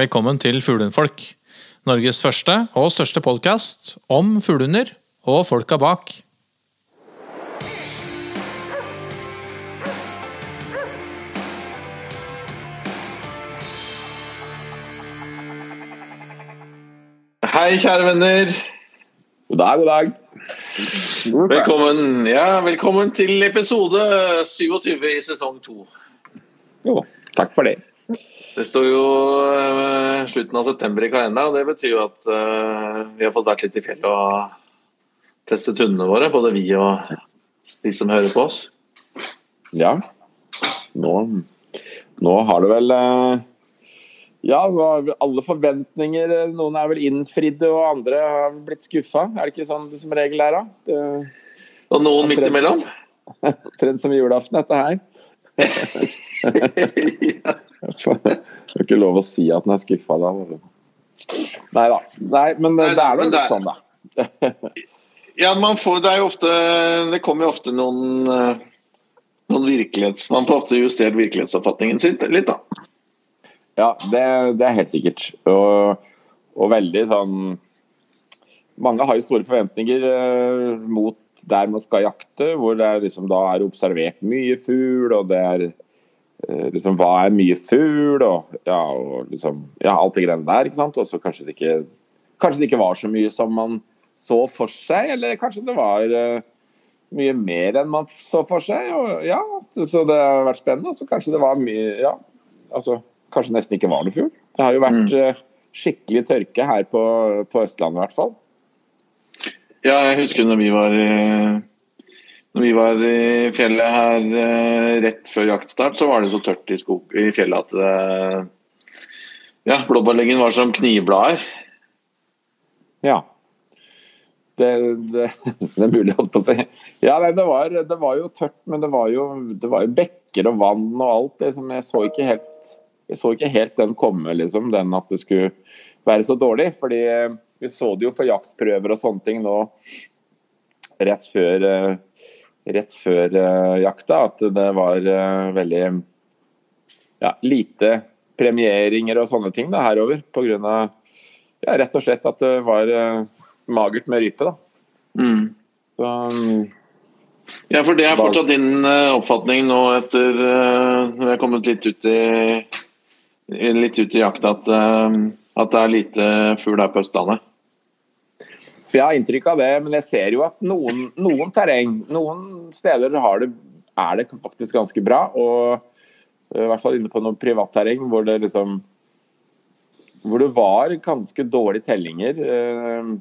Velkommen til Fuglehundfolk. Norges første og største podkast om fuglehunder og folka bak. Hei, kjære venner. God dag, god dag. Velkommen, ja, velkommen til episode 27 i sesong 2. Jo, takk for det. Det står jo uh, slutten av september i kalenderen, og det betyr jo at uh, vi har fått vært litt i fjellet og testet hundene våre, både vi og de som hører på oss. Ja, nå, nå har det vel uh, Ja, alle forventninger Noen er vel innfridde, og andre har blitt skuffa. Er det ikke sånn det som regel er, da? Det, Og noen midt imellom. Omtrent som julaften, dette her. Det er ikke lov å si at den er skuffa da. Nei da. Nei, men det, er jo vel litt sånn, da. Ja, man får, det er jo ofte Det kommer jo ofte noen, eh, noen virkelighets... Man får ofte justert virkelighetsoppfatningen sin litt, da. Ja, det, det er helt sikkert. Og, og veldig sånn Mange har jo store forventninger eh, mot der man skal jakte, hvor det liksom, da er observert mye fugl, og det er liksom Hva er mye fugl, og, ja, og liksom Ja, alt det greiene der, ikke sant. Og så kanskje det ikke Kanskje det ikke var så mye som man så for seg, eller kanskje det var uh, mye mer enn man så for seg. Og, ja, så det har vært spennende. Og så kanskje det var mye Ja, altså kanskje nesten ikke var noe fugl. Det har jo vært eh, skikkelig tørke her på, på Østlandet i hvert fall. Ja, jeg husker når vi var når vi var i fjellet her eh, rett før jaktstart, så var det så tørt i, skog, i fjellet at det, ja, blåbærleggen var som knivblader. Ja. Det, det, det er mulig, holdt på å si. Ja, nei, det, var, det var jo tørt, men det var jo, det var jo bekker og vann og alt. Det som jeg så ikke helt jeg så ikke helt den komme, liksom, den at det skulle være så dårlig. fordi eh, vi så det jo på jaktprøver og sånne ting nå rett før, eh, rett før eh, jakta, at det var eh, veldig ja, lite premieringer og sånne ting da, herover. Av ja, rett og slett at det var eh, magert med rype. da. Mm. Så, mm, Ja, for det er fortsatt din oppfatning nå etter når vi er kommet litt ut i litt ut i jakta, at, at det er lite fugl her på Østlandet. Jeg har inntrykk av det, men jeg ser jo at noen, noen terreng, noen steder har det, er det faktisk ganske bra. Og eh, i hvert fall inne på noe privatterreng hvor det liksom hvor det var ganske dårlige tellinger eh,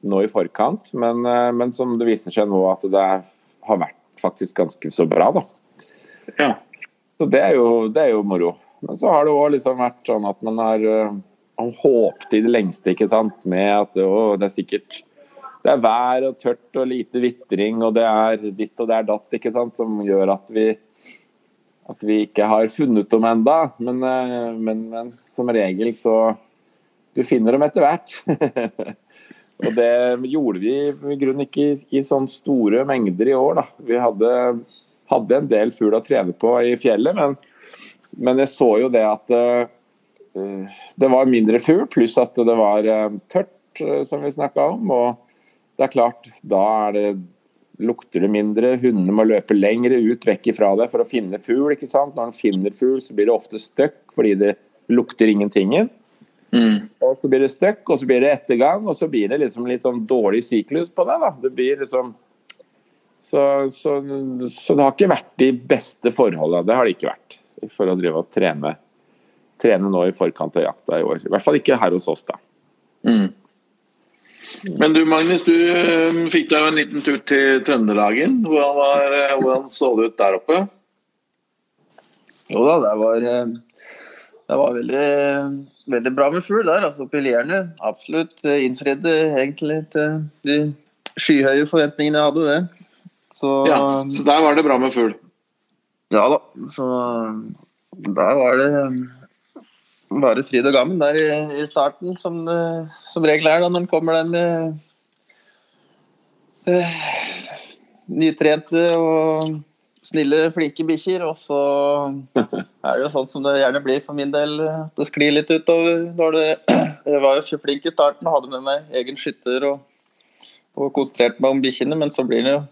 nå i forkant, men, eh, men som det viser seg nå at det er, har vært faktisk ganske så bra, da. Ja. Så det er jo, det er jo moro. Men så har det òg liksom vært sånn at man har man håpet i det lengste, ikke sant, med at å, det er sikkert det er vær og tørt og lite vitring, og det er ditt og det er datt, ikke sant, som gjør at vi at vi ikke har funnet dem enda, men, øh, men, men som regel så Du finner dem etter hvert. og det gjorde vi i grunnen ikke i, i sånn store mengder i år, da. Vi hadde, hadde en del fugl å trene på i fjellet, men men jeg så jo det at uh, det var mindre fugl, pluss at det var uh, tørt, uh, som vi snakka om. Og det er klart, da er det, lukter det mindre. Hundene må løpe lengre ut vekk ifra det for å finne fugl. ikke sant? Når de finner fugl, så blir det ofte støkk fordi det lukter ingentingen. Mm. Og så blir det støkk, og så blir det ettergang, og så blir det liksom litt sånn dårlig syklus på det. da. Det blir liksom så, så, så det har ikke vært de beste forholdene. Det har det ikke vært for å drive og trene, trene nå i forkant av jakta i år. I hvert fall ikke her hos oss, da. Mm. Men du Magnus, du eh, fikk deg en liten tur til Trøndelagen. Hvordan, var, eh, hvordan så det ut der oppe? Jo da, det var, eh, det var veldig, veldig bra med fugl der, altså i Lierne. Absolutt innfridde egentlig til de skyhøye forventningene jeg hadde. det. Så Ja, så der var det bra med fugl. ja da, så der var det bare fryd og gammen der i, starten, som det som regel er da når en kommer der med uh, nytrente og snille, flinke bikkjer. Og så er det jo sånn som det gjerne blir for min del, at det sklir litt utover. Når det, jeg var jo flink i starten og hadde med meg egen skytter og, og konsentrerte meg om bikkjene, men så blir det jo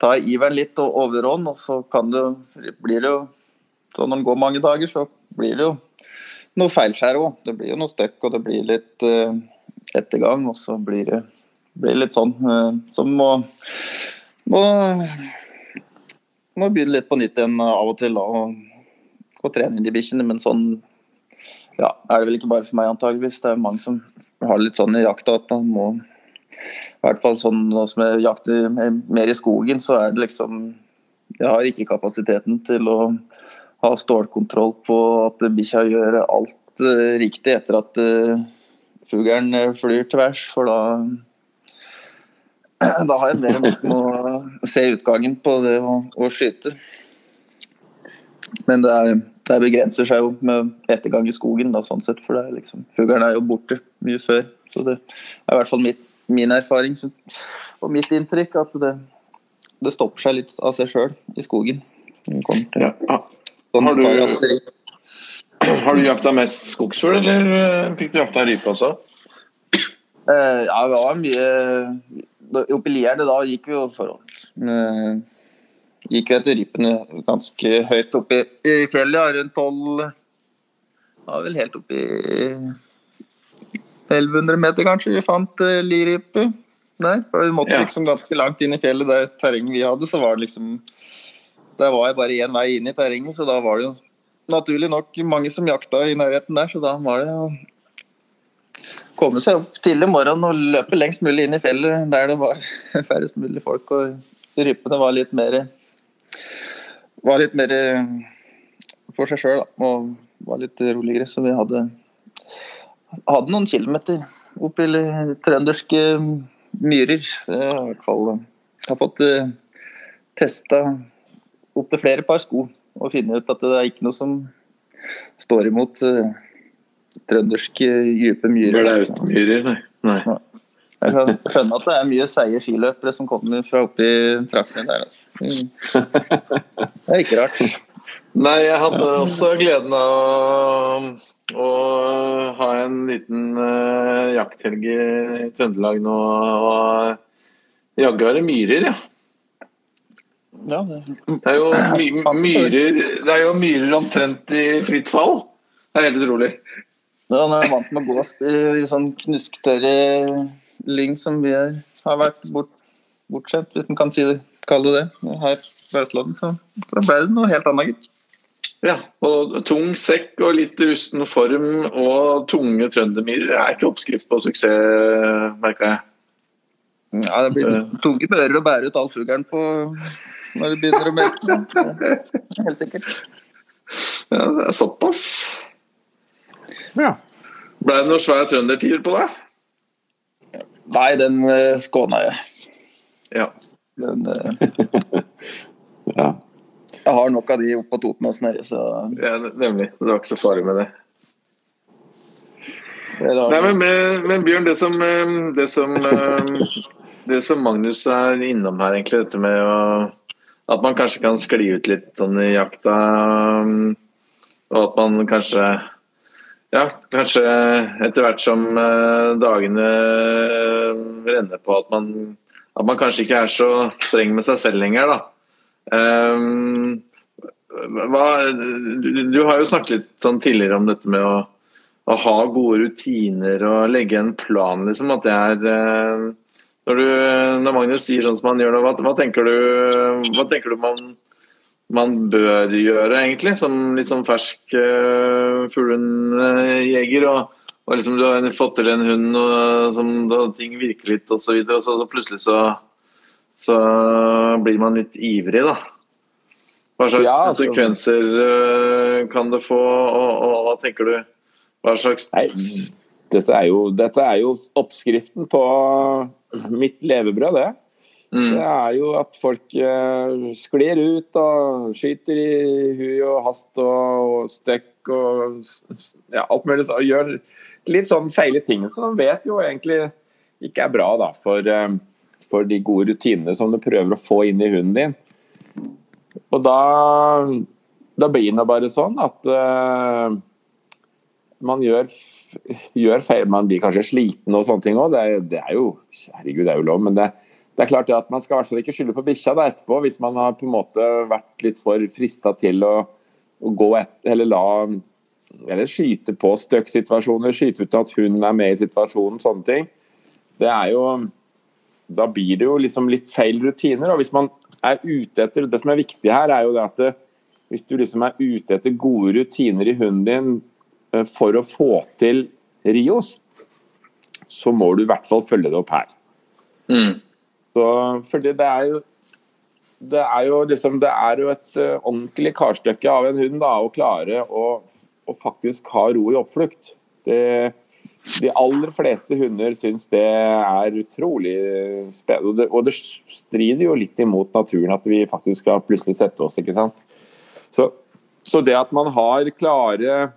tar iveren litt og overhånd, og så kan det, blir det jo så Når det går mange dager, så blir det jo noe feilskjær òg. Det blir jo noe støkk, og det blir litt uh, ettergang. Og så blir det blir litt sånn uh, som må, må, må begynne litt på nytt igjen av og til da, og, og trene inn de bikkjene. Men sånn ja, er det vel ikke bare for meg, antageligvis. Det er mange som har litt sånn i jakta at man må i hvert fall sånn nå som jeg jakter mer i skogen, så er det liksom Jeg har ikke kapasiteten til å ha stålkontroll på at bikkja gjør alt uh, riktig etter at uh, fuglen flyr tvers, for da da har jeg mer med å se utgangen på det å, å skyte. Men det, er, det, begrenser seg jo med ettergang i skogen, da, sånn sett, for er liksom, fuglen er jo borte mye før. Så det er i hvert fall mitt, min erfaring og mitt inntrykk at det, det stopper seg litt av seg sjøl i skogen. Ja. Sånn har, du, har du jakta mest skogsfugl, eller eh, fikk du jakta rype også? Uh, ja, det var mye Oppe i Lierne da gikk vi jo forhånd. Uh, gikk vi etter rypene ganske høyt oppe i, fjellet, rundt 12 Ja, vel helt oppe i 1100 meter, kanskje, vi fant uh, lirype. Der. For vi måtte liksom ganske langt inn i fjellet, det terrenget vi hadde, så var det liksom Der var jeg bare én vei inn i terrenget, så da var det jo naturlig nok mange som jakta i nærheten der, så da var det å komme seg opp tidlig om morgenen og løpe lengst mulig inn i fjellet der det var færrest mulig folk, og rypene var litt mer var litt mer for seg sjøl og var litt roligere, så vi hadde hadde noen kilometer opp i trønderske myrer. Jeg har i hvert fall har fått uh, testa opptil flere par sko og finne ut at det er ikke noe som står imot uh, trønderske dype myrer. Blautmyrer, nei. nei. Jeg kan skjønne at det er mye seige skiløpere som kommer fra oppi traktene der. Mm. Det er ikke rart. Nei, jeg hadde også gleden av å å ha en liten uh, jakthelg i Trøndelag nå. Og jaggu er det myrer, ja. Ja det... det... er jo my myrer Det er jo myrer omtrent i fritt fall. Det er helt utrolig. Ja, når jeg er vant med å gå i, i sånn knusktørre lyng som vi er, har vært bort, bortskjemt, hvis en kan si det, kalle det det, her på Østlandet, så, så ble det noe helt annet, gitt. Ja, og tung sekk og litt rusten form og tunge trøndermyrer er ikke oppskrift på suksess, merka jeg. Ja, det blir uh. tunge bører å bære ut all fuglen på når det begynner å melke. Helt sikkert. Ja, det er såpass. Ja. Ble det noe svær trøndertier på deg? Nei, den uh, skåna jeg. Ja. Den uh... ja. Jeg har nok av de oppe på Totenåsen her, så Ja, nemlig. Det var ikke så farlig med det. Nei, men, men, Bjørn, det som, eh, det som, eh, det som Magnus er innom her, egentlig, dette med å, at man kanskje kan skli ut litt sånn i jakta, eh, og at man kanskje ja, kanskje etter hvert som dagene renner på, at man, at man kanskje ikke er så streng med seg selv lenger. da Um, hva, du, du, har jo snakket litt sånn tidligere om dette med å, å, ha gode rutiner og legge en plan, liksom. At det er uh, når, du, når, Magnus sier sånn som han gjør nå, hva, hva, tenker du, hva tenker du man, man bør gjøre, egentlig? Som litt sånn fersk uh, fuglehundjeger. Og, og liksom du har fått til en hund og, som da ting virker litt, og så videre, og så, så plutselig så så blir man litt ivrig, da. Hva slags ja, altså, konsekvenser uh, kan det få, og, og, hva tenker du? Hva slags Nei, dette, er jo, dette er jo oppskriften på mitt levebrød, det. Mm. Det er jo at folk uh, sklir ut og skyter i hui og hast og, og støkk og ja, alt mulig. Så, gjør litt sånn feile ting som de vet jo egentlig ikke er bra da, for uh, for de gode rutinene som du prøver å få inn i hunden din. Og da, da blir det bare sånn at uh, man gjør, gjør, feil. Man blir kanskje sliten og sånne ting òg. Det, det, er jo herregud, det er jo lov. Men det, det er klart at man skal i hvert fall ikke skylde på bikkja etterpå hvis man har på en måte vært litt for frista til å, å gå etter, eller la eller skyte på støkksituasjoner, skyte ut at hun er med i situasjonen, sånne ting. Det er jo Da blir det jo liksom litt feil rutiner. og hvis man er ute etter, Det som er viktig her, er jo det at det, hvis du liksom er ute etter gode rutiner i hunden din eh, for å få til Rios, så må du i hvert fall følge det opp her. Mm. Så, fordi det er jo det er jo liksom, det er jo et uh, ordentlig karstykke av en hund da, å klare å, å faktisk ha ro i oppflukt. Det, de aller fleste hunder syns det er utrolig spennende. Og det, strider jo litt imot naturen at vi faktisk skal plutselig sette oss, ikke sant. Så, så det at man har klare,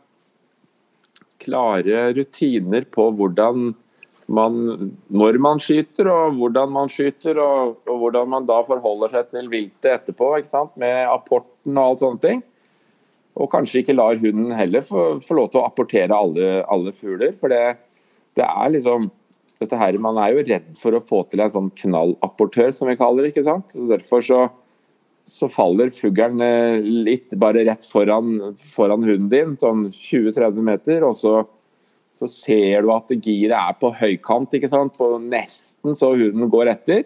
klare rutiner på hvordan man, når man skyter og hvordan man skyter, og, og, hvordan man da forholder seg til viltet etterpå, ikke sant? med apporten og alt sånne ting. Og kanskje ikke lar hunden heller få, lov til å apportere alle, alle fugler. For det, det, er liksom dette her, Man er jo redd for å få til en sånn knallapportør, som vi kaller det. ikke sant? Så Derfor så, så faller fuglen eh, litt bare rett foran, foran hunden din, sånn 20-30 meter. og så, så ser du at giret er på høykant, ikke sant? på nesten så hunden går etter.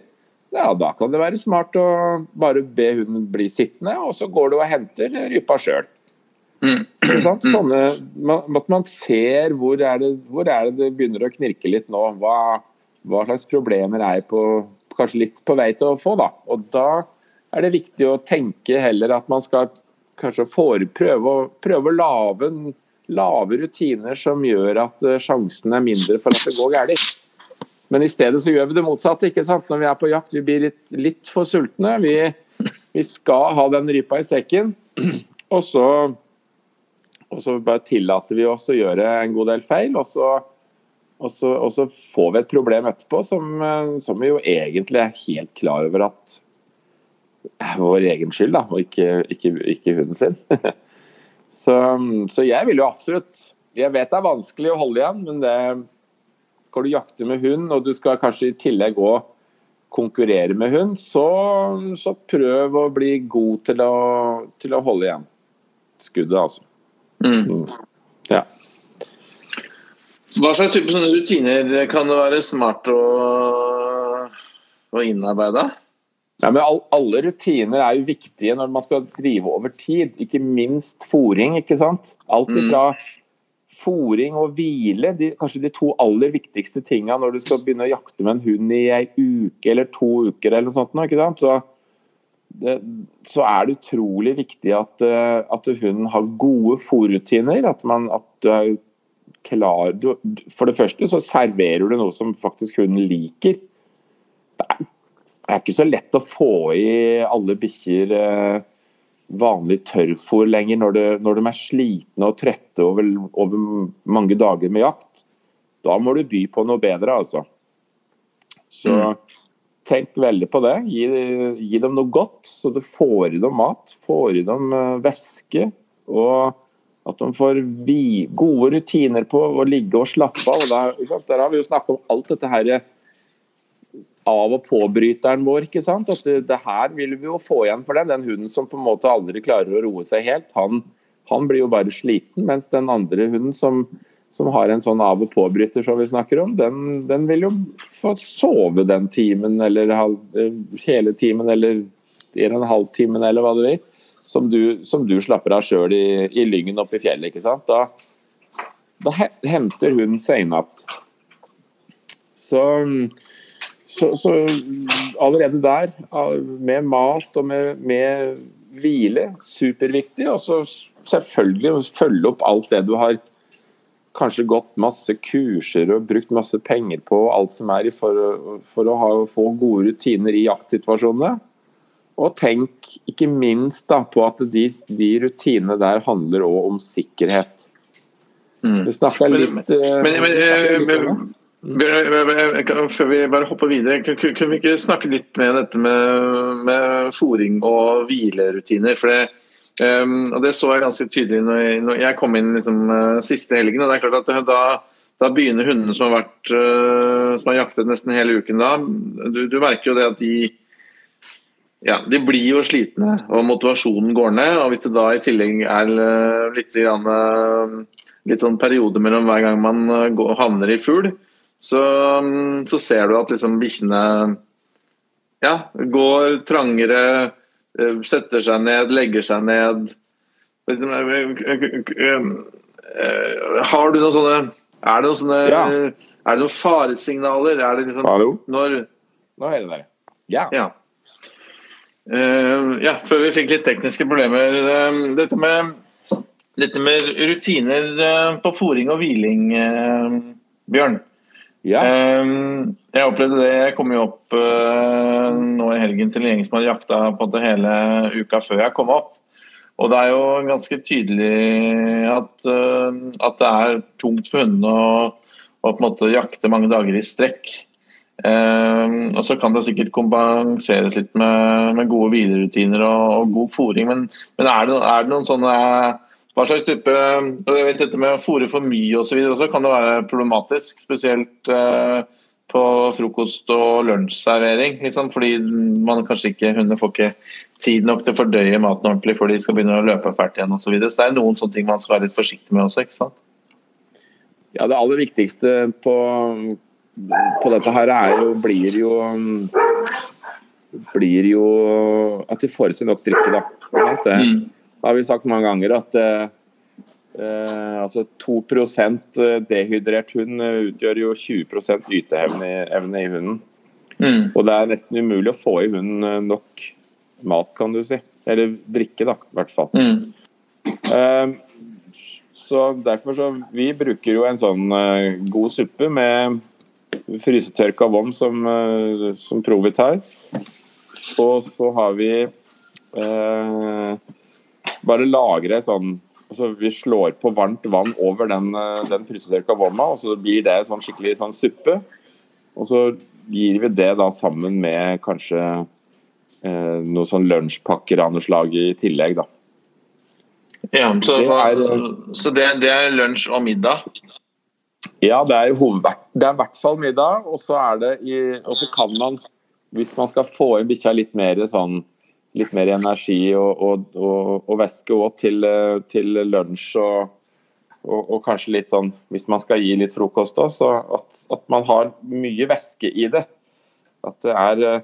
Ja, Da kan det være smart å bare be hunden bli sittende, og så går du og henter rypa sjøl. Mm. Sånne, man, man ser hvor er, det, hvor er, det, det begynner å knirke litt nå. Hva, hva slags problemer er jeg på, kanskje litt på vei til å få. da. Og da er det viktig å tenke heller at man skal kanskje for, prøve, prøve, å lage, lave rutiner som gjør at eh, sjansen er mindre for at det går galt. Men i stedet så gjør vi det motsatte. ikke sant? Når vi er på jakt, vi blir litt, litt for sultne. Vi, vi skal ha den rypa i sekken. Og så og så bare tillater vi oss å gjøre en god del feil, og så, og så, og så får vi et problem etterpå som, eh, som, vi jo egentlig er helt klar over at vår egen skyld, da, og ikke, ikke, ikke hunden sin. så, så, jeg vil jo absolutt Jeg vet det er vanskelig å holde igjen, men det, skal du jakte med hund, og du skal kanskje i tillegg òg konkurrere med hund, så, så, prøv å bli god til å, til å holde igjen skuddet, altså. Mm. mm. Ja. Hva slags type rutiner kan det være smart å, å innarbeide? Ja, men Alle rutiner er jo viktige når man skal drive over tid, ikke minst fòring. Alt mm. ifra mm. fòring og hvile, de, kanskje de to aller viktigste tinga når du skal begynne å jakte med en hund i ei uke eller to uker. eller noe sånt. Ikke sant? Så det, så er det utrolig viktig at, eh, at hunden har gode fòrrutiner. At, at du er klar du, For det første så serverer du noe som faktisk hunden liker. Det er, det er ikke så lett å få i alle bikkjer eh, vanlig tørrfôr lenger når, det, når, de er slitne og trette over, over, mange dager med jakt. Da må du by på noe bedre, altså. Så mm. Tenk veldig på det. Gi, gi, dem noe godt, så du får i dem mat. Får i dem uh, væske. Og at de får vi, gode rutiner på å ligge og slappe av. Der, der, har vi jo snakket om alt dette her av- og påbryteren vår. ikke sant? At det, det, her vil vi jo få igjen for den. Den hunden som på en måte aldri klarer å roe seg helt, han, han blir jo bare sliten. Mens den andre hunden som som har en sånn av- og påbryter som vi snakker om, den, den, vil jo få sove den timen eller halv, eh, hele timen eller en og en halv timen eller hva du vil, som du, som du slapper av sjøl i, i, lyngen oppe i fjellet. ikke sant? Da, da henter hun igjen. Så, så, så, allerede der, med mat og med, med hvile, superviktig. Og så selvfølgelig følge opp alt det du har kanskje gått masse kurser og brukt masse penger på alt som er for, for å ha, få gode rutiner i jaktsituasjonene. Og tenk ikke minst da, på at de, de rutinene der handler òg om sikkerhet. Mm. Vi snakka litt, men, men, men, Før vi bare hopper videre, kun- kun- kunne vi ikke snakke litt med dette med, med fòring og hvilerutiner? For det, Um, og det så jeg ganske tydelig når jeg, når jeg kom inn liksom, uh, siste helgen. og det er klart at det, da, da begynner hundene som har vært uh, som har jaktet nesten hele uken da, du, du merker jo det at de ja, de blir jo slitne, og motivasjonen går ned. og Hvis det da i tillegg er eh, litt, grann, eh, litt sånn periode mellom hver gang man eh, går, havner i fugl, så, mm, så ser du at liksom bikkjene ja, går trangere, eh, setter seg ned, legger seg ned. Liksom, eh, eh, Har du noen sånne Er det noen sånne Ja. Er det noen faresignaler? Er det liksom Hallo? når Nå er det der. Ja. ja. Uh, ja, før vi fikk litt tekniske problemer. Uh, dette, med, dette med rutiner uh, på fòring og hviling, Bjørn. Ja. Eh, jeg opplevde det. Jeg kom jo opp eh, nå i helgen til en gjeng som hadde jakta på det hele uka før jeg kom opp. Og det er jo ganske tydelig at, eh, at det er tungt for hundene å, på en måte jakte mange dager i strekk. Eh, og så kan det sikkert kompenseres litt med, med gode hvilerutiner og, og god fôring, men, men er, det, er det noen sånne hva slags type og jeg vet Dette med å fòre for mye osv. også kan det være problematisk. Spesielt eh, på frokost- og lunsjservering. Liksom, fordi man kanskje ikke, hundene får ikke tid nok til å fordøye maten ordentlig før de skal begynne å løpe fælt igjen osv. Så, videre. så det er noen sånne ting man skal være litt forsiktig med også. ikke sant? Ja, det aller viktigste på, på dette her er jo, blir jo blir jo at de får i seg nok drikke, da. At Det har vi sagt mange ganger at eh, eh, altså 2% dehydrert hund eh, utgjør jo 20 yteevne i, i hunden. Mm. Og det er nesten umulig å få i hunden eh, nok mat, kan du si. Eller drikke, da, i hvert fall. Mm. Eh, Så derfor så Vi bruker jo en sånn eh, god suppe med frysetørka vom som, uh, som Provitar. Og så har vi eh, bare lagre sånn altså Vi slår på varmt vann over den, eh, den frysetørka vomma, og så blir det sånn skikkelig sånn suppe. Og så gir vi det da sammen med kanskje eh, noen sånn lunsjpakker av noe slag i tillegg, da. Ja, så, Det er- så det, det er lunsj og middag? Ja, det er det er i hvert fall middag, og så er det i, og så kan man, hvis man skal få inn bikkja litt mer sånn litt mer energi og, og, og, og væske òg til, eh, til lunsj og, kanskje litt sånn Hvis man skal gi litt frokost òg, så at, at man har mye væske i det. At det er eh,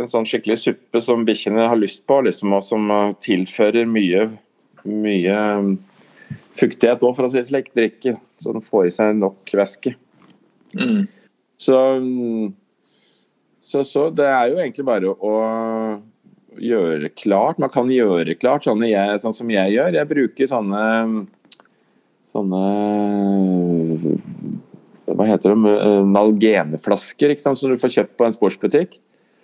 en sånn skikkelig suppe som bikkjene har lyst på, liksom, og som eh, tilfører mye, mye mm, fuktighet òg, for å si det slik. Drikke, så den får i seg nok væske. Mm. Så, så, så det er jo egentlig bare å gjøre klart. Man kan gjøre klart sånne jeg, sånn som jeg gjør. Jeg bruker sånne sånne hva heter de, nalgeneflasker ikke sant, som du får kjøpt på en sportsbutikk.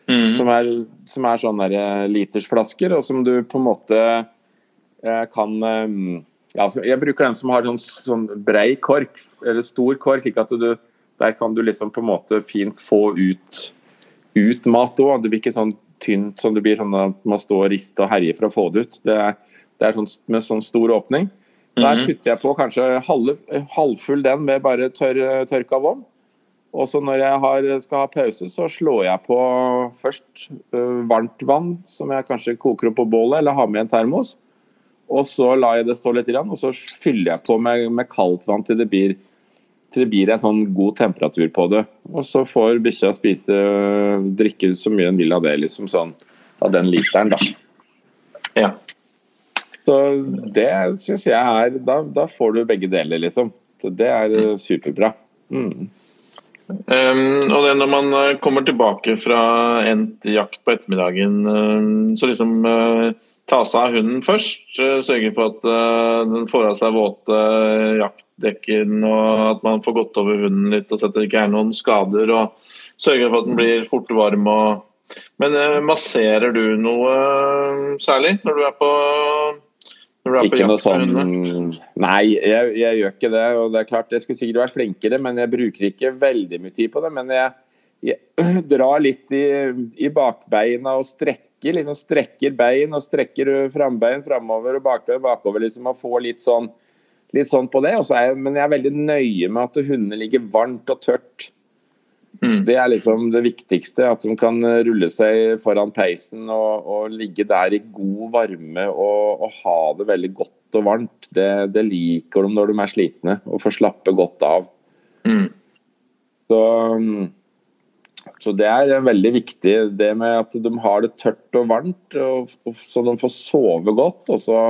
Mm. Som er, som er sånne eh, litersflasker, og som du på en måte eh, kan eh, ja, Jeg bruker dem som har sånn, sånn brei kork, eller stor kork, slik at du der kan du liksom på en måte fint få ut, ut mat òg. Du blir ikke sånn tynt som det blir sånn at man må stå og riste og herje for å få det ut. Det er, det er sånn, med sånn stor åpning. Der Mhm. putter jeg på kanskje halv, halvfull den med bare tørr, tørka vom. Og så når jeg har, skal ha pause, så slår jeg på først ø, varmt vann, som jeg kanskje koker opp på bålet, eller har med en termos. Og så lar jeg det stå litt, og så fyller jeg på med, med kaldt vann til det blir til det blir en sånn god temperatur på det. Og så får bikkja spise, drikke så mye den vil av det, liksom sånn av den literen, da. Ja. Så det syns jeg er da, da får du begge deler, liksom. Så det er eh, superbra. Mm. Um, og det når man eh, kommer tilbake fra endt jakt på ettermiddagen, um, så liksom uh, ta seg av hunden først. Uh, sørge for at uh, den får av seg våte jaktdekken, og at man får gått over hunden litt og sett at det ikke er noen skader. og Sørger for at den blir fort varm. Og... Men uh, masserer du noe uh, særlig når du på Når du er på Ikke noe sånn? Nei, jeg, jeg gjør ikke det. Og det er klart, jeg skulle sikkert vært flinkere, men jeg bruker ikke veldig mye tid på det. Men jeg, jeg drar litt i, i bakbeina og strekker. liksom Strekker bein og strekker frambein framover og bakbein bakover. liksom Og får litt sånn, litt sånn på det. Jeg, men jeg er veldig nøye med at hundene ligger varmt og tørt. Mm. Det er liksom det viktigste. At de kan rulle seg foran peisen og, og ligge der i god varme og, og ha det veldig godt og varmt. Det, det liker de når de er slitne, og får slappe godt av. Mm. Så, så det er veldig viktig det med at de har det tørt og varmt, og, og, så de får sove godt. Og, så,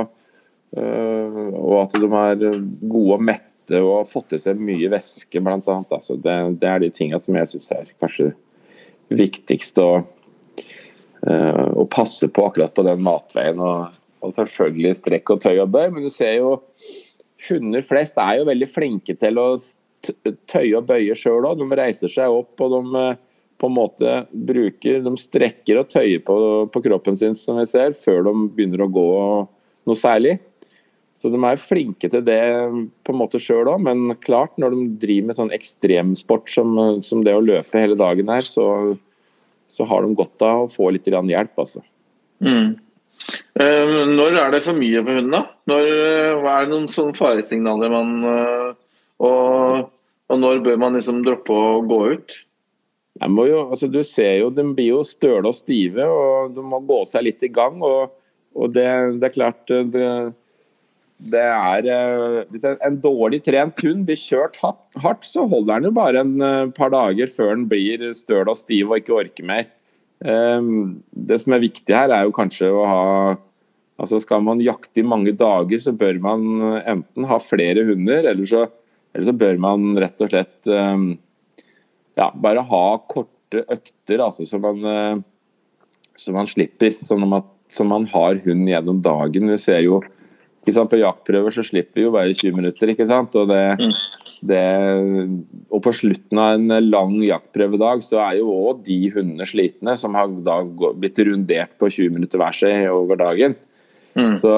og at de er gode og mette og har fått i seg mye væske, bl.a. Altså det, det er de tingene som jeg syns er kanskje viktigst å, øh, å passe på akkurat på den matveien. Og, og selvfølgelig strekk og tøy og bøy, men du ser jo hunder flest er jo veldig flinke til å tøye og bøye sjøl òg. De reiser seg opp og de eh, på en måte bruker De strekker og tøyer på, på kroppen sin, som vi ser, før de begynner å gå noe særlig. Så de er flinke til det på en måte sjøl òg, men klart når de driver med sånn ekstremsport som, som det å løpe hele dagen her, så, så har de godt av å få litt hjelp, altså. Mm. Eh, når er det for mye for hunden, da? Når, eh, hva er det noen sånne faresignaler man eh, og, og når bør man liksom droppe å gå ut? Jo, altså du ser jo, De blir jo støle og stive, og de må gå seg litt i gang. og, og det, det er klart eh, det, det er eh, Hvis en, dårlig trent hund blir kjørt hardt, så holder den jo bare en eh, par dager før den blir støl og stiv og ikke orker mer. Eh, Det som er viktig her, er jo kanskje å ha altså Skal man jakte i mange dager, så bør man enten ha flere hunder, eller så, eller så bør man rett og slett eh, ja, bare ha korte økter, altså, så, man, eh, så man slipper. Sånn at så man har hund gjennom dagen. Vi ser jo På jaktprøver så slipper vi jo bare 20 minutter. ikke sant? Og, det, det, og på slutten av en lang jaktprøvedag så er jo òg de hundene slitne som har da blitt rundert på 20 minutter hver seg over dagen. Mm. Så,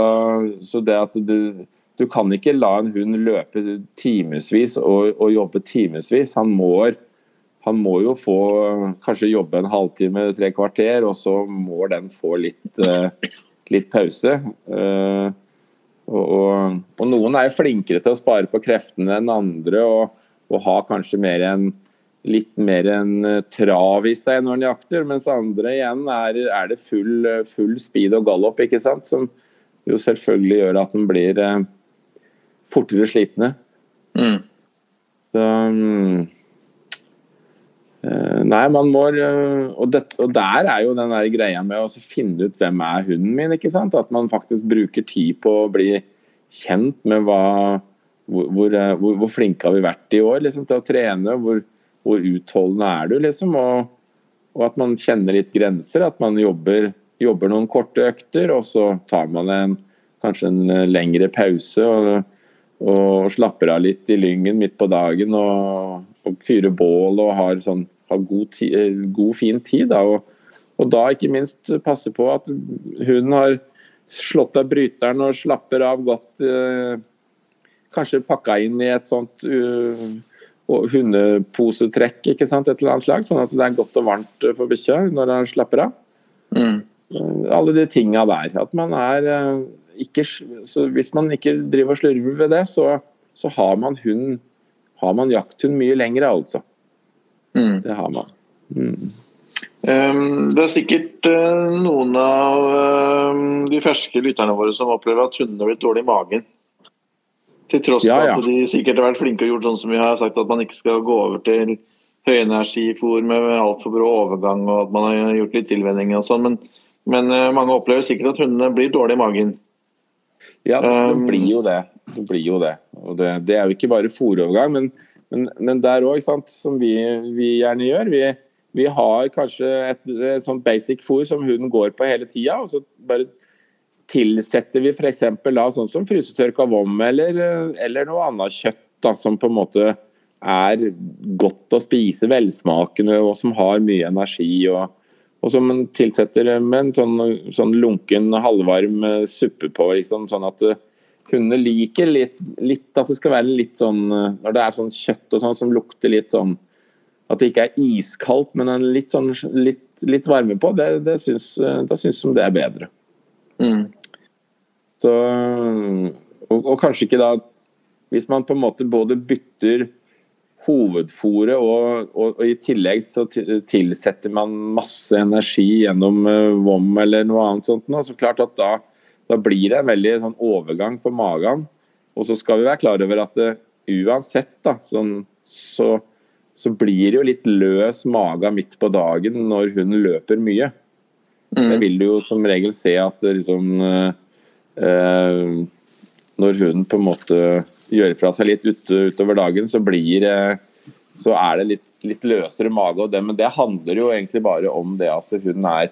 så det at du, du kan ikke la en hund løpe timevis og, og jobbe timevis. Han må, han må jo få kanskje jobbe en halvtime, tre kvarter, og så må den få litt, eh, litt pause. Eh, og, og, og noen er jo flinkere til å spare på kreftene enn andre, og, og har kanskje mer en litt mer en eh, trav i seg når en jakter, mens andre igjen er, er det full, eh, full speed og gallop, ikke sant? som jo selvfølgelig gjør at en blir eh, fortere slitne. Mm. Så, mm, nei, man må eh, og, det, og der er jo den der greia med å finne ut hvem er hunden min. ikke sant? At man faktisk bruker tid på å bli kjent med hva hvor, hvor, eh, hvor, flinke har vi vært i år liksom, til å trene. Hvor, hvor utholdende er du, liksom. Og, og at man kjenner litt grenser. At man jobber, jobber noen korte økter, og så tar man en, kanskje en eh, lengre pause. og og slapper av litt i lyngen midt på dagen og, og fyrer bål og har, sånn, har god, ti, eh, god, fin tid. Da. Og, og da ikke minst passe på at hunden har slått av bryteren og slapper av godt. Eh, kanskje pakka inn i et sånt uh, hundeposetrekk, ikke sant, et eller annet slag, sånn at det er godt og varmt for bikkja når han slapper av. Mm. Eh, Alle de tinga der. At man er eh, ikke så Hvis man ikke driver og slurver ved det, så, så har man hund har man jakthund mye lenger, altså. Mm. Det har man. Mm. Um, det er sikkert uh, noen av uh, de ferske lytterne våre som opplever at hundene har blitt dårlig i magen. Til tross for Ja, ja. at de sikkert har vært flinke og gjort sånn som vi har sagt, at man ikke skal gå over til høyenergifôr med altfor brå overgang, og at man har gjort litt tilvenning og sånn. Men, men uh, mange opplever sikkert at hundene blir dårlig i magen. Ja, det Um, blir jo det. Det blir jo det. Og det, det er jo ikke bare fòrovergang, men, men, men der òg, som vi, vi gjerne gjør. Vi, vi har kanskje et, et sånt basic fôr som hunden går på hele tida, og så bare tilsetter vi f.eks. sånn som frysetørka vom eller, eller noe annet kjøtt da, som på en måte er godt å spise, velsmakende og som har mye energi. og og som man tilsetter med en sånn, sånn lunken, halvvarm eh, suppe på, liksom, sånn at, det- hundene liker litt, litt at det skal være litt sånn eh, Når det er sånn kjøtt og sånn som lukter litt sånn At det ikke er iskaldt, men en litt sånn litt, litt varme på, det, det syns, eh, da syns de det er bedre. Mm. Så, og, og kanskje ikke da Hvis man på en måte både bytter hovedfôret og, og, og, i tillegg så tilsetter man masse energi gjennom uh, vom eller noe annet sånt nå, så klart at da, da blir det en veldig sånn overgang for magen. Og så skal vi være klar over at det, uansett da, sånn, så, så blir det jo litt løs mage midt på dagen når hun løper mye. Mm. Det vil du jo som regel se at liksom uh, uh, Når hun på en måte gjøre fra seg litt ut, utover dagen, så, blir, så er det litt, litt løsere mage. Det, men det handler jo egentlig bare om det at hun er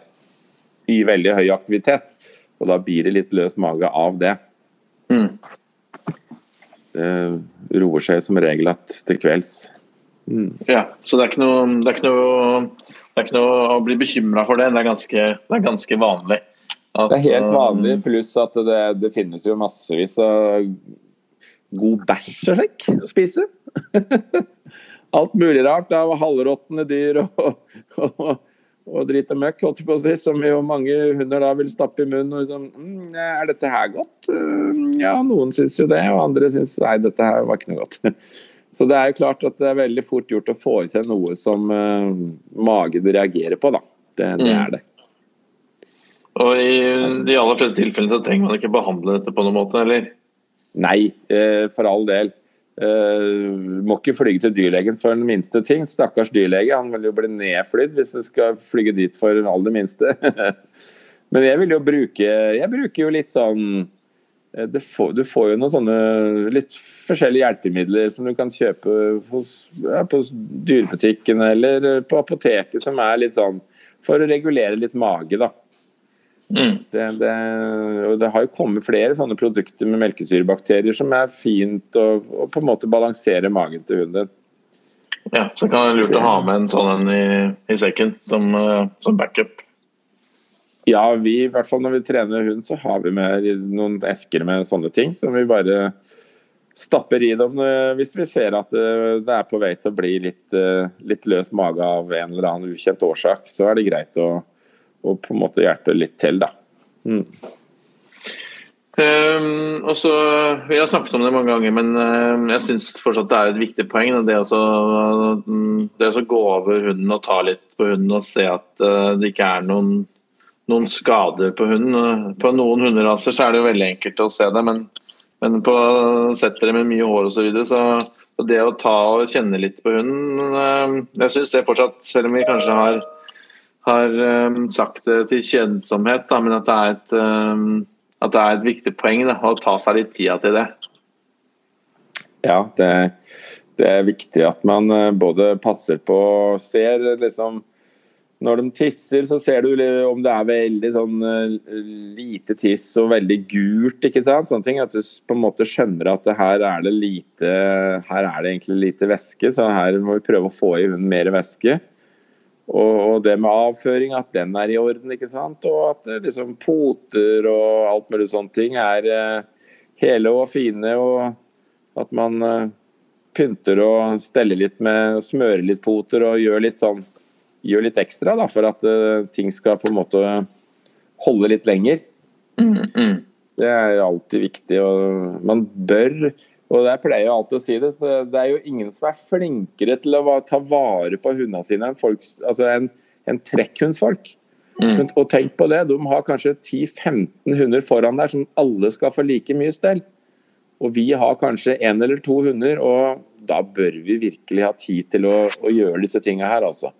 i veldig høy aktivitet. Og da blir det litt løs mage av det. Mm. Det roer seg som regel at til kvelds. Mm. Ja, så det er ikke noe, det er ikke noe, det er ikke noe å bli bekymra for det. Det er ganske, det er ganske vanlig. At, det er helt vanlig, pluss at det, det finnes jo massevis av god bæsj og slik å spise. Alt mulig rart av halvråtne dyr og, og, og, dritt og møkk, holdt jeg på å si, som jo mange hunder da vil stappe i munnen. og liksom, mm, Er dette her godt? Mm, ja, noen syns jo det, og andre syns nei, dette her var ikke noe godt. Så det er jo klart at det er veldig fort gjort å få i seg noe som uh, magen reagerer på, da. Det, det er det. Og i de aller fleste tilfellene så trenger man ikke behandle dette på noen måte, eller? Nei, eh, for all del. Uh, må ikke flyge til dyrlegen for den minste ting. Stakkars dyrlege, han vil jo bli nedflydd hvis han skal flyge dit for den aller minste. Men jeg vil jo bruke Jeg bruker jo litt sånn eh, får, Du får jo noen sånne litt forskjellige hjelpemidler som du kan kjøpe hos, ja, på dyrebutikken eller på apoteket, som er litt sånn for å regulere litt mage, da. Mm. Det, det, det har jo kommet flere sånne produkter med melkesyrebakterier som er fint å, å på en måte balansere magen til hunden. Ja, så kan det være lurt å ha med en sånn en i, i sekken som, uh, som, backup. Ja, vi, i hvert fall når vi trener hund, så har vi med noen esker med sånne ting som vi bare stapper i dem hvis vi ser at uh, det er på vei til å bli litt, litt løs mage av en eller annen ukjent årsak. Så er det greit å og på en måte hjelpe litt til, da. Mm. Um, og Vi har snakket om det mange ganger, men uh, jeg syns fortsatt det er et viktig poeng. Det, også, det å gå over hunden og ta litt på hunden og se at uh, det ikke er noen, noen, skader på hunden. På noen hunderaser så er det jo veldig enkelt å se det, men, men på settere med mye hår osv. Så, så det å ta og kjenne litt på hunden uh, Jeg syns det fortsatt, selv om vi kanskje har har um, sagt det til kjedsomhet, men at det, er et, um, at det er et viktig poeng da, å ta seg litt tida til det. Ja, det, det er viktig at man uh, både passer på og ser liksom Når de tisser, så ser du om det er veldig sånn uh, lite tiss og veldig gult, ikke sant. Sånne ting. At du på en måte skjønner at her er det lite Her er det egentlig lite væske, så her må vi prøve å få i hunden mer væske. Og, og, det med avføring, at den er i orden. ikke sant? Og at eh, liksom, poter og alt mulig sånne ting er eh, hele og fine. Og at man eh, pynter og steller litt med smører litt poter og gjør litt sånn gjør litt ekstra da, for at ting skal på en måte holde litt lenger. Mm, mm. Det er alltid viktig. og Man bør og jeg pleier jo alltid å si det, så det er jo ingen som er flinkere til å ta vare på hundene sine enn folk, altså en, en trekkhundfolk. Mm. Og tenk på det, de har kanskje 10-15 hunder foran der som alle skal få like mye stell. Og vi har kanskje én eller to hunder, og da bør vi virkelig ha tid til å, å gjøre disse tingene her, altså.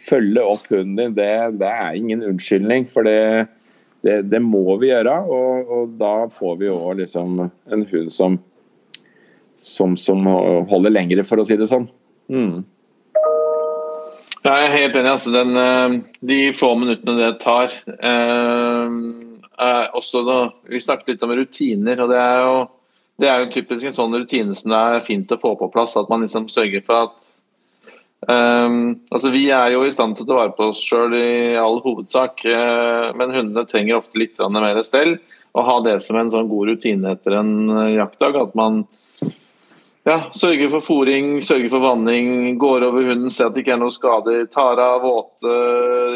Følge opp hunden din, det, det er ingen unnskyldning, for det, det, det må vi gjøre. Og, og da får vi òg liksom en hund som som, som holder lengre, for å si det sånn. Mm. Jeg er helt enig. Altså, den, eh, de få minuttene det tar eh, også da, Vi snakket litt om rutiner. og Det er jo, det er jo typisk en sånn rutine som det er fint å få på plass. At man liksom sørger for at um, altså Vi er jo i stand til å ta vare på oss sjøl i all hovedsak, uh, men hundene trenger ofte litt mer stell. å ha det som en sånn god rutine etter en jaktdag. At man ja, Sørge for fòring, sørge for vanning, går over hunden, ser at det ikke er noen skader. Tar av våte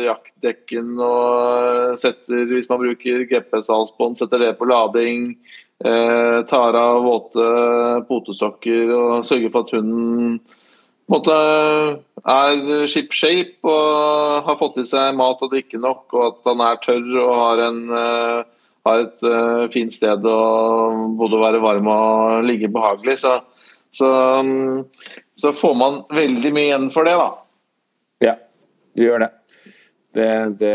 jaktdekken og setter, hvis man bruker GPS-halsbånd, setter det på lading. Eh, tar av våte potesokker og sørger for at hunden måte, er ship shape og har fått i seg mat og drikke nok, og at han er tørr og har, en, uh, har et uh, fint sted å både være varm og ligge behagelig. Så, så, um, så, får man veldig mye igjen for det, da. Ja, du gjør det. det, det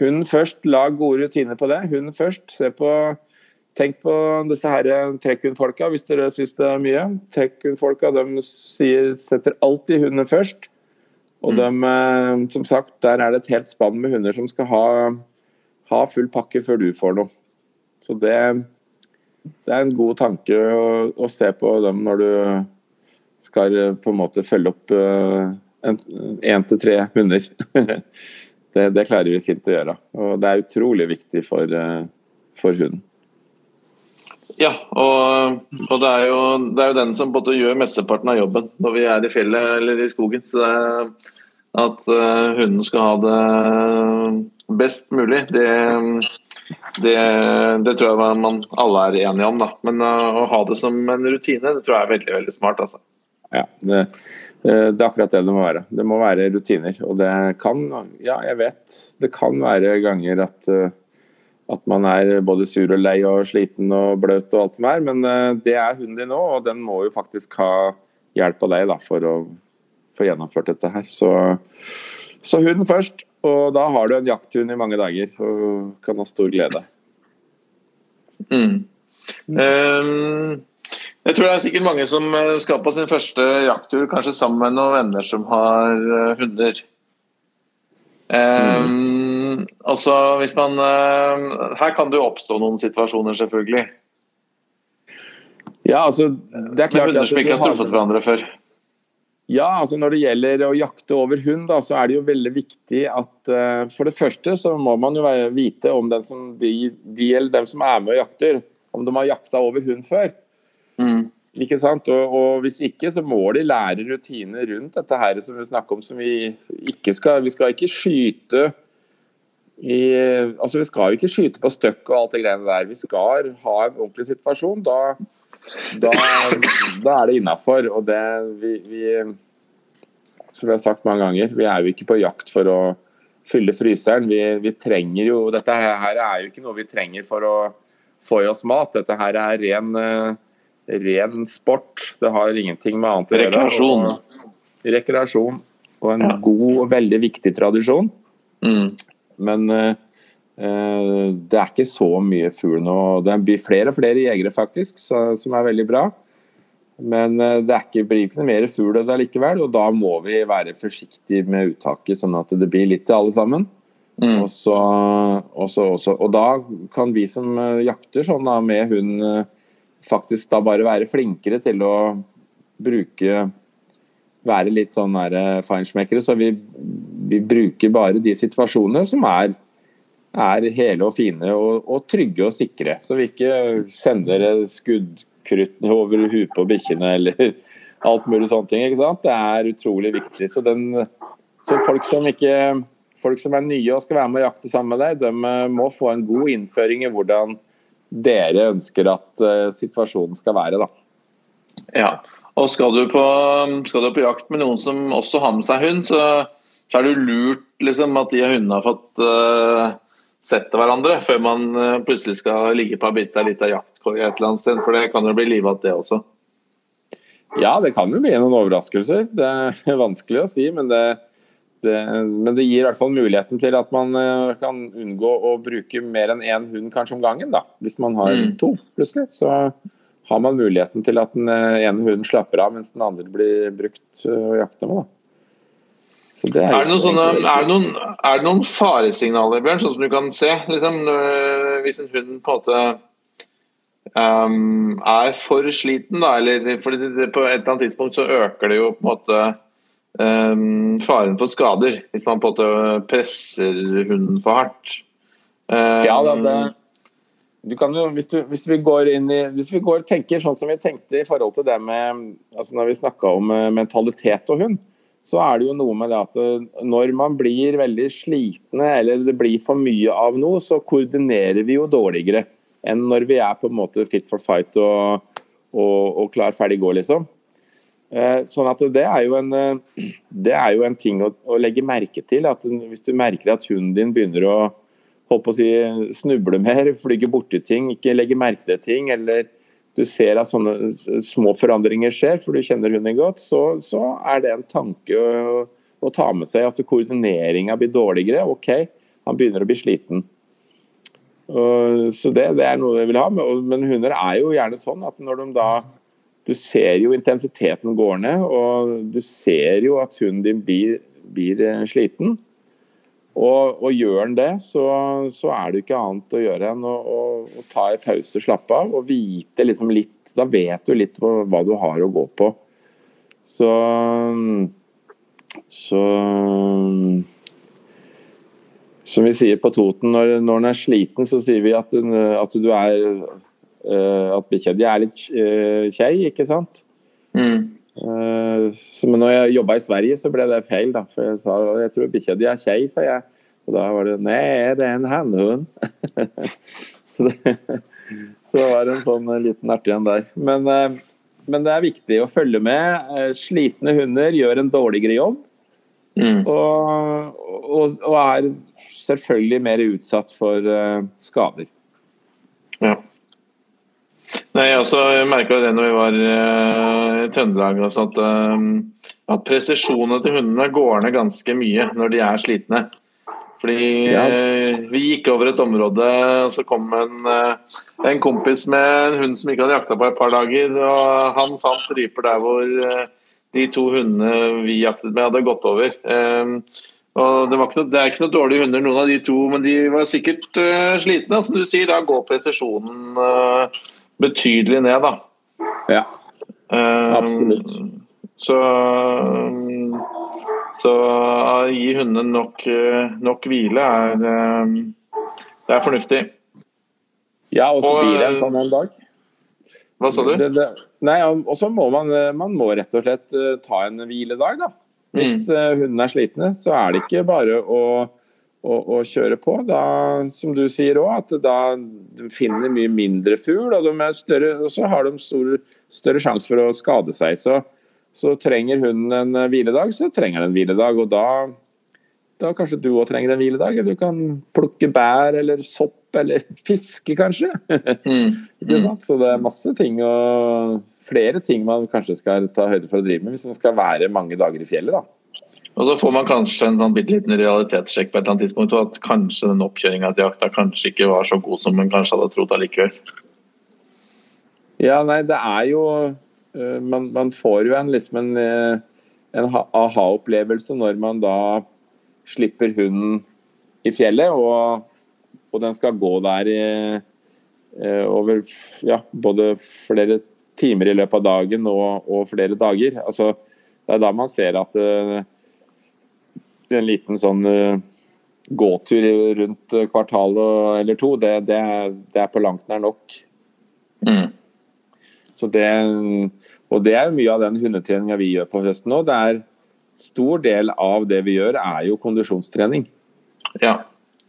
hun først, lag gode rutiner på det. Hun først. Se på Tenk på disse her trekkhundfolka hvis dere syns det er mye. Trekkhundfolka de sier, setter alltid hundene først. Og mm. de, eh, som sagt, der er det et helt spann med hunder som skal ha, ha full pakke før du får noe. Så det, det er en god tanke å, å, se på dem når du skal eh, på en måte følge opp én uh, til tre hunder. det, det, klarer vi fint å gjøre. Og det er utrolig viktig for, uh, for hunden. Ja, og, og det, er jo, det, er jo, den som måte gjør mesteparten av jobben når vi er i fjellet eller i skogen. Så at hunden skal ha det best mulig, det, det, det tror jeg man alle er enige om. Da. Men uh, å ha det som en rutine, det tror jeg er veldig veldig smart. Altså. Ja, det, eh, det, er akkurat det det må være. Det må være rutiner. Og det kan, ja jeg vet, det kan være ganger at uh, at man er både sur og lei og sliten og bløt og alt som er. Men eh, det er hunden din nå, og den må jo faktisk ha hjelp av deg da, for å få gjennomført dette her. Så, så hunden først. Og da har du en jakthund i mange dager, så kan ha stor glede. Mm. Um, jeg tror det er sikkert mange som eh, skal på sin første jakttur, kanskje sammen med noen venner som har uh, hunder. Um, mm. Altså, hvis man uh, Her kan det jo oppstå noen situasjoner, selvfølgelig. Ja, altså det er klart Med hunder som ikke har truffet hverandre før. Ja, altså når det gjelder å jakte over hund, da, så er det jo veldig viktig at uh, For det første så må man jo vite om den som, de, de eller dem som er med og jakter, om de har jakta over hund før. Mm. Ikke sant? Og, og, Hvis ikke, så må de lære rutiner rundt dette her som vi snakker om. som Vi ikke skal Vi skal ikke skyte i, altså Vi skal ikke skyte på støkk og alt det greiene der. Vi skal ha en ordentlig situasjon. Da, da, da er det innafor. Og det vi, vi, Som vi har sagt mange ganger, vi er jo ikke på jakt for å fylle fryseren. Vi, vi trenger jo Dette her er jo ikke noe vi trenger for å få i oss mat. Dette her er ren ren sport. Det har ingenting med annet å gjøre. Rekreasjon. Og, rekreasjon. Og en ja. god og veldig viktig tradisjon. Mm. Men uh, det er ikke så mye fugl nå. Det blir flere og flere jegere, faktisk, så, som er veldig bra. Men det det ikke, blir ikke mer fugl likevel, og da må vi være forsiktige med uttaket, sånn at det blir litt til alle sammen. Mm. Og, så, og, så, og, da kan vi som jakter sånn da, med hund faktisk da bare være flinkere til å bruke Være litt sånn eh, feinschmeckere. Så vi, vi, bruker bare de situasjonene som er, er hele og fine og, og, trygge og sikre. Så vi ikke sender skuddkrutt over huet på bikkjene eller alt mulig sånne ting. ikke sant? Det er utrolig viktig. Så, den, så folk som ikke folk som er nye og skal være med og jakte sammen med deg, de eh, må få en god innføring i hvordan dere ønsker at uh, situasjonen skal være. Da. Ja, og skal du, på, skal du, på, jakt med noen som også har med seg hund, så, så er det lurt liksom, at de hundene har fått uh, sett hverandre før man uh, plutselig skal ligge på ei bitte lita jaktkoie et eller annet sted. For det kan jo bli livat, det også. Ja, det kan jo bli noen overraskelser. Det er vanskelig å si, men det, det, men det gir i hvert fall muligheten til at man uh, kan unngå å bruke mer enn én hund kanskje om gangen. da. Hvis man har mm. to plutselig, så har man muligheten til at den uh, ene hunden slapper av mens den andre blir brukt og å jakte med. da. Er, er, det sånne, er, det noen, er, det noen, faresignaler, Bjørn, sånn som du kan se? Liksom, hvis en hund på en måte um, er for sliten, da, eller det, på et eller annet tidspunkt så øker det jo på en måte um, faren for skader hvis man på en måte presser hunden for hardt. Um, ja, det, du kan jo, hvis, du, hvis, vi går inn i, hvis vi går, tenker sånn som vi tenkte i forhold til det med altså Når vi snakka om eh, mentalitet og hund, så er det jo noe med det at eh, når man blir veldig slitne eller det blir for mye av noe, så koordinerer vi jo dårligere enn når vi er på en måte fit for fight og, og, og klar, ferdig, gå, liksom. Eh, sånn at det er jo en, det er jo en ting å, å legge merke til. at Hvis du merker at hunden din begynner å å si, snuble mer, flyge borti ting, ikke legge merke til ting, eller du ser at sånne små forandringer skjer, for du kjenner hunden godt, så, så er det en tanke å, å ta med seg at koordineringa blir dårligere. OK, han begynner å bli sliten. Og, så det, det, er noe jeg vil ha. Men hunder er jo gjerne sånn at når de da Du ser jo intensiteten går ned, og du ser jo at hunden din blir, blir eh, sliten. Og, og, gjør han det, så, så, er det ikke annet å gjøre enn å, å, å ta en pause, slappe av og vite liksom litt Da vet du litt hva, hva, du har å gå på. Så Så Som vi sier på Toten, når, når den er sliten, så sier vi at, at du er eh, At bikkja di er litt uh, kjei, ikke sant? Mm. Uh, men når jeg jobba i Sverige, så ble det feil. da, for Jeg sa jeg tror bikkja di er kjei, sa jeg. Og da var det Nei, det er en hannhund. så, det, så det var en sånn liten artig en der. Men, uh, men, det er viktig å følge med. Slitne hunder gjør en dårligere jobb. Mm. Og, og, og, er selvfølgelig mer utsatt for skader. Ja. Nei, jeg også merka det når vi var uh, i Trøndelag også, at, uh, at presisjonen til hundene går ned ganske mye når de er slitne. Fordi ja. uh, vi gikk over et område, og så kom en, en, kompis med en hund som ikke hadde jakta på et par dager. og Han fant ryper der hvor de to hundene vi jaktet med, hadde gått over. og det, noe, det, er ikke noe dårlige hunder, noen av de to, men de var sikkert slitne. Som du sier, da går presisjonen betydelig ned, da. Ja, ehm, absolutt. Så, så å gi hundene nok, nok hvile er, det er fornuftig. Ja, og så blir det en sånn en dag. Hva sa du? Det, det, nei, og så må man, man må rett og slett eh, ta en hviledag, da. Hvis mm. Eh, hundene er slitne, så er det ikke bare å å, å kjøre på. Da, som du sier òg, at da de finner mye mindre fugl, og, større, og så har de stor, større sjanse for å skade seg. Så, så trenger hunden en hviledag, så trenger den en hviledag. Og da, da kanskje du òg trenger en hviledag. Du kan plukke bær eller sopp eller fiske, kanskje. Mm. Mm. Så det er masse ting og flere ting man kanskje skal ta høyde for å drive med hvis man skal være mange dager i fjellet. da. Og så får man kanskje en sånn liten realitetssjekk på et eller annet tidspunkt, og at kanskje den oppkjøringa til jakta kanskje ikke var så god som man kanskje hadde trodd allikevel. Ja, nei, det er jo eh, Man, man får jo en, liksom en, eh, en aha-opplevelse når man da slipper hunden i fjellet, og, og den skal gå der i, eh, over ja, både flere timer i løpet av dagen og, og flere dager. Altså, det er da man ser at en liten sånn uh, gåtur rundt kvartalet eller to, det, det, det, er på langt nær nok. Mm. Så det, og det er mye av den hundetreninga vi gjør på høsten nå. Det er Stor del av det vi gjør, er jo kondisjonstrening. Ja.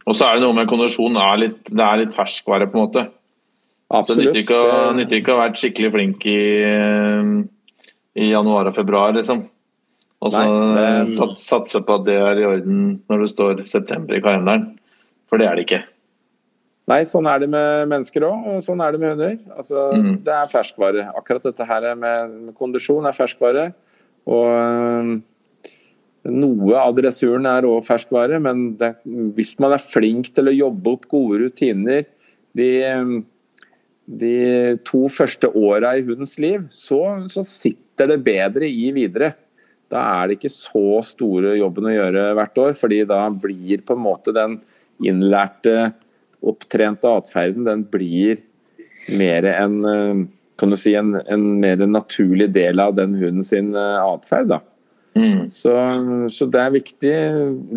Og så er det noe med kondisjon er litt, det er litt ferskvare, på en måte. Absolutt. Det nytter ikke, å ha vært skikkelig flink i, i januar og februar, liksom. Og så sats, satse på at det er i orden når det står september i kalenderen. For det er det ikke. Nei, sånn er det med mennesker òg, og sånn er det med hunder. Altså, mm. Det er ferskvare. Akkurat dette her med, med kondisjon er ferskvare. Og øh, noe av dressuren er òg ferskvare, men det, hvis man er flink til å jobbe opp gode rutiner de, de to første åra i hundens liv, så, så sitter det bedre i videre da er det ikke så store jobben å gjøre hvert år. fordi da blir på en måte den innlærte, opptrente atferden den blir mer en eh, kan du si, en, en mer naturlig del av den hunden sin eh, atferd. Mm. Så, så, det er viktig.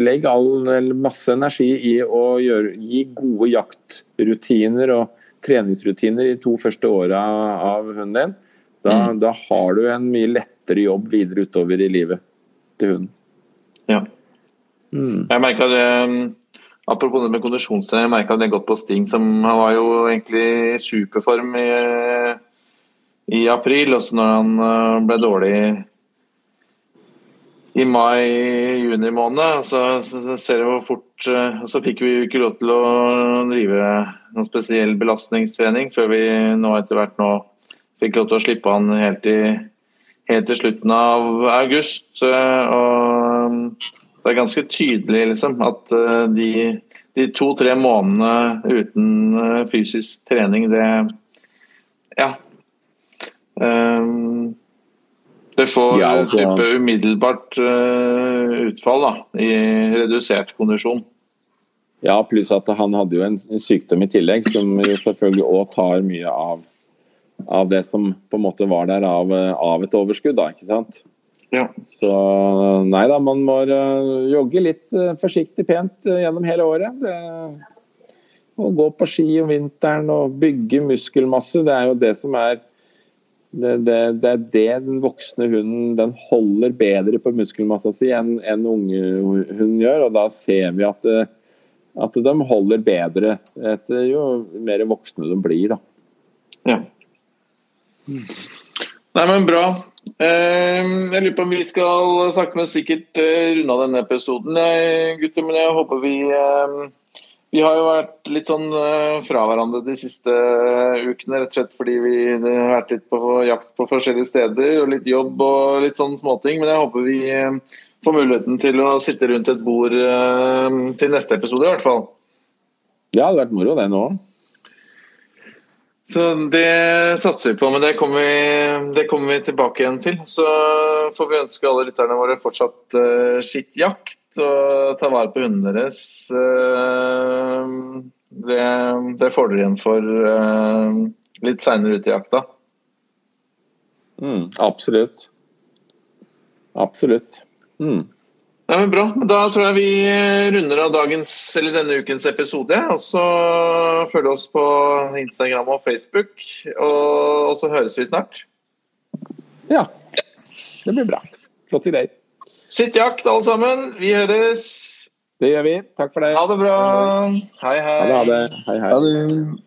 Legg all, masse energi i å gjøre, gi gode jaktrutiner og treningsrutiner de to første åra av hunden din, da, Mm. da har du en mye lettere jobb videre utover i livet til hunden. Ja. Mm. Jeg merka det um, Apropos det med kondisjonstrening, jeg merka det godt på Sting. Som, han var jo egentlig i superform i, i april, og så når han uh, ble dårlig i mai-juni måned, så, så, så ser vi hvor fort Og så fikk vi jo ikke lov til å drive noen spesiell belastningstrening før vi nå etter hvert nå fikk lov til å slippe han helt i helt til slutten av august. uh, Og det er ganske tydelig liksom, at uh, de, de to-tre månedene uten fysisk trening, det Ja. Det får Ja, altså- type umiddelbart utfall da, i redusert kondisjon. Ja, pluss at han hadde jo en sykdom i tillegg, som selvfølgelig òg tar mye av, av det som på en måte var der av, av et overskudd, da, ikke sant. Ja. Så nei da, man må eh, jogge litt eh, forsiktig pent eh, gjennom hele året. Det, å gå på ski om vinteren og bygge muskelmasse, det er jo det som er det, det, det er det den voksne hunden den holder bedre på muskelmassa si enn en unge hund gjør. Og da ser vi at, at de holder bedre etter jo mer voksne de blir. da. Ja. Nei, men bra. Eh, Jeg lurer på om vi skal sakte, men sikkert eh, runde av denne episoden, jeg, gutter. Men jeg håper vi eh, Vi har jo vært litt sånn eh, fra hverandre de siste ukene, rett og slett fordi vi har vært litt på jakt på forskjellige steder, og litt jobb og litt sånn småting. Men jeg håper vi eh, får muligheten til å sitte rundt et bord eh, til neste episode, i hvert fall. Det hadde vært moro, det nå. Så det satser vi på, men det kommer vi, det kommer vi tilbake igjen til. Så får vi ønske alle lytterne våre fortsatt uh, skittjakt og ta vare på hundene deres. Uh, det, det får dere igjen for uh, litt seinere ute i jakta. Mm, absolutt. Absolutt. Mm. Nei, men bra. Da tror jeg vi runder av dagens, eller denne ukens episode. Og så følg oss på Instagram og Facebook, og, og så høres vi snart. Ja. Det blir bra. Flotte Sitt Skittjakt, alle sammen. Vi høres. Det gjør vi. Takk for det. Ha det bra. Hei, hei. Ha det. Ha det. Hei, hei. Ha det.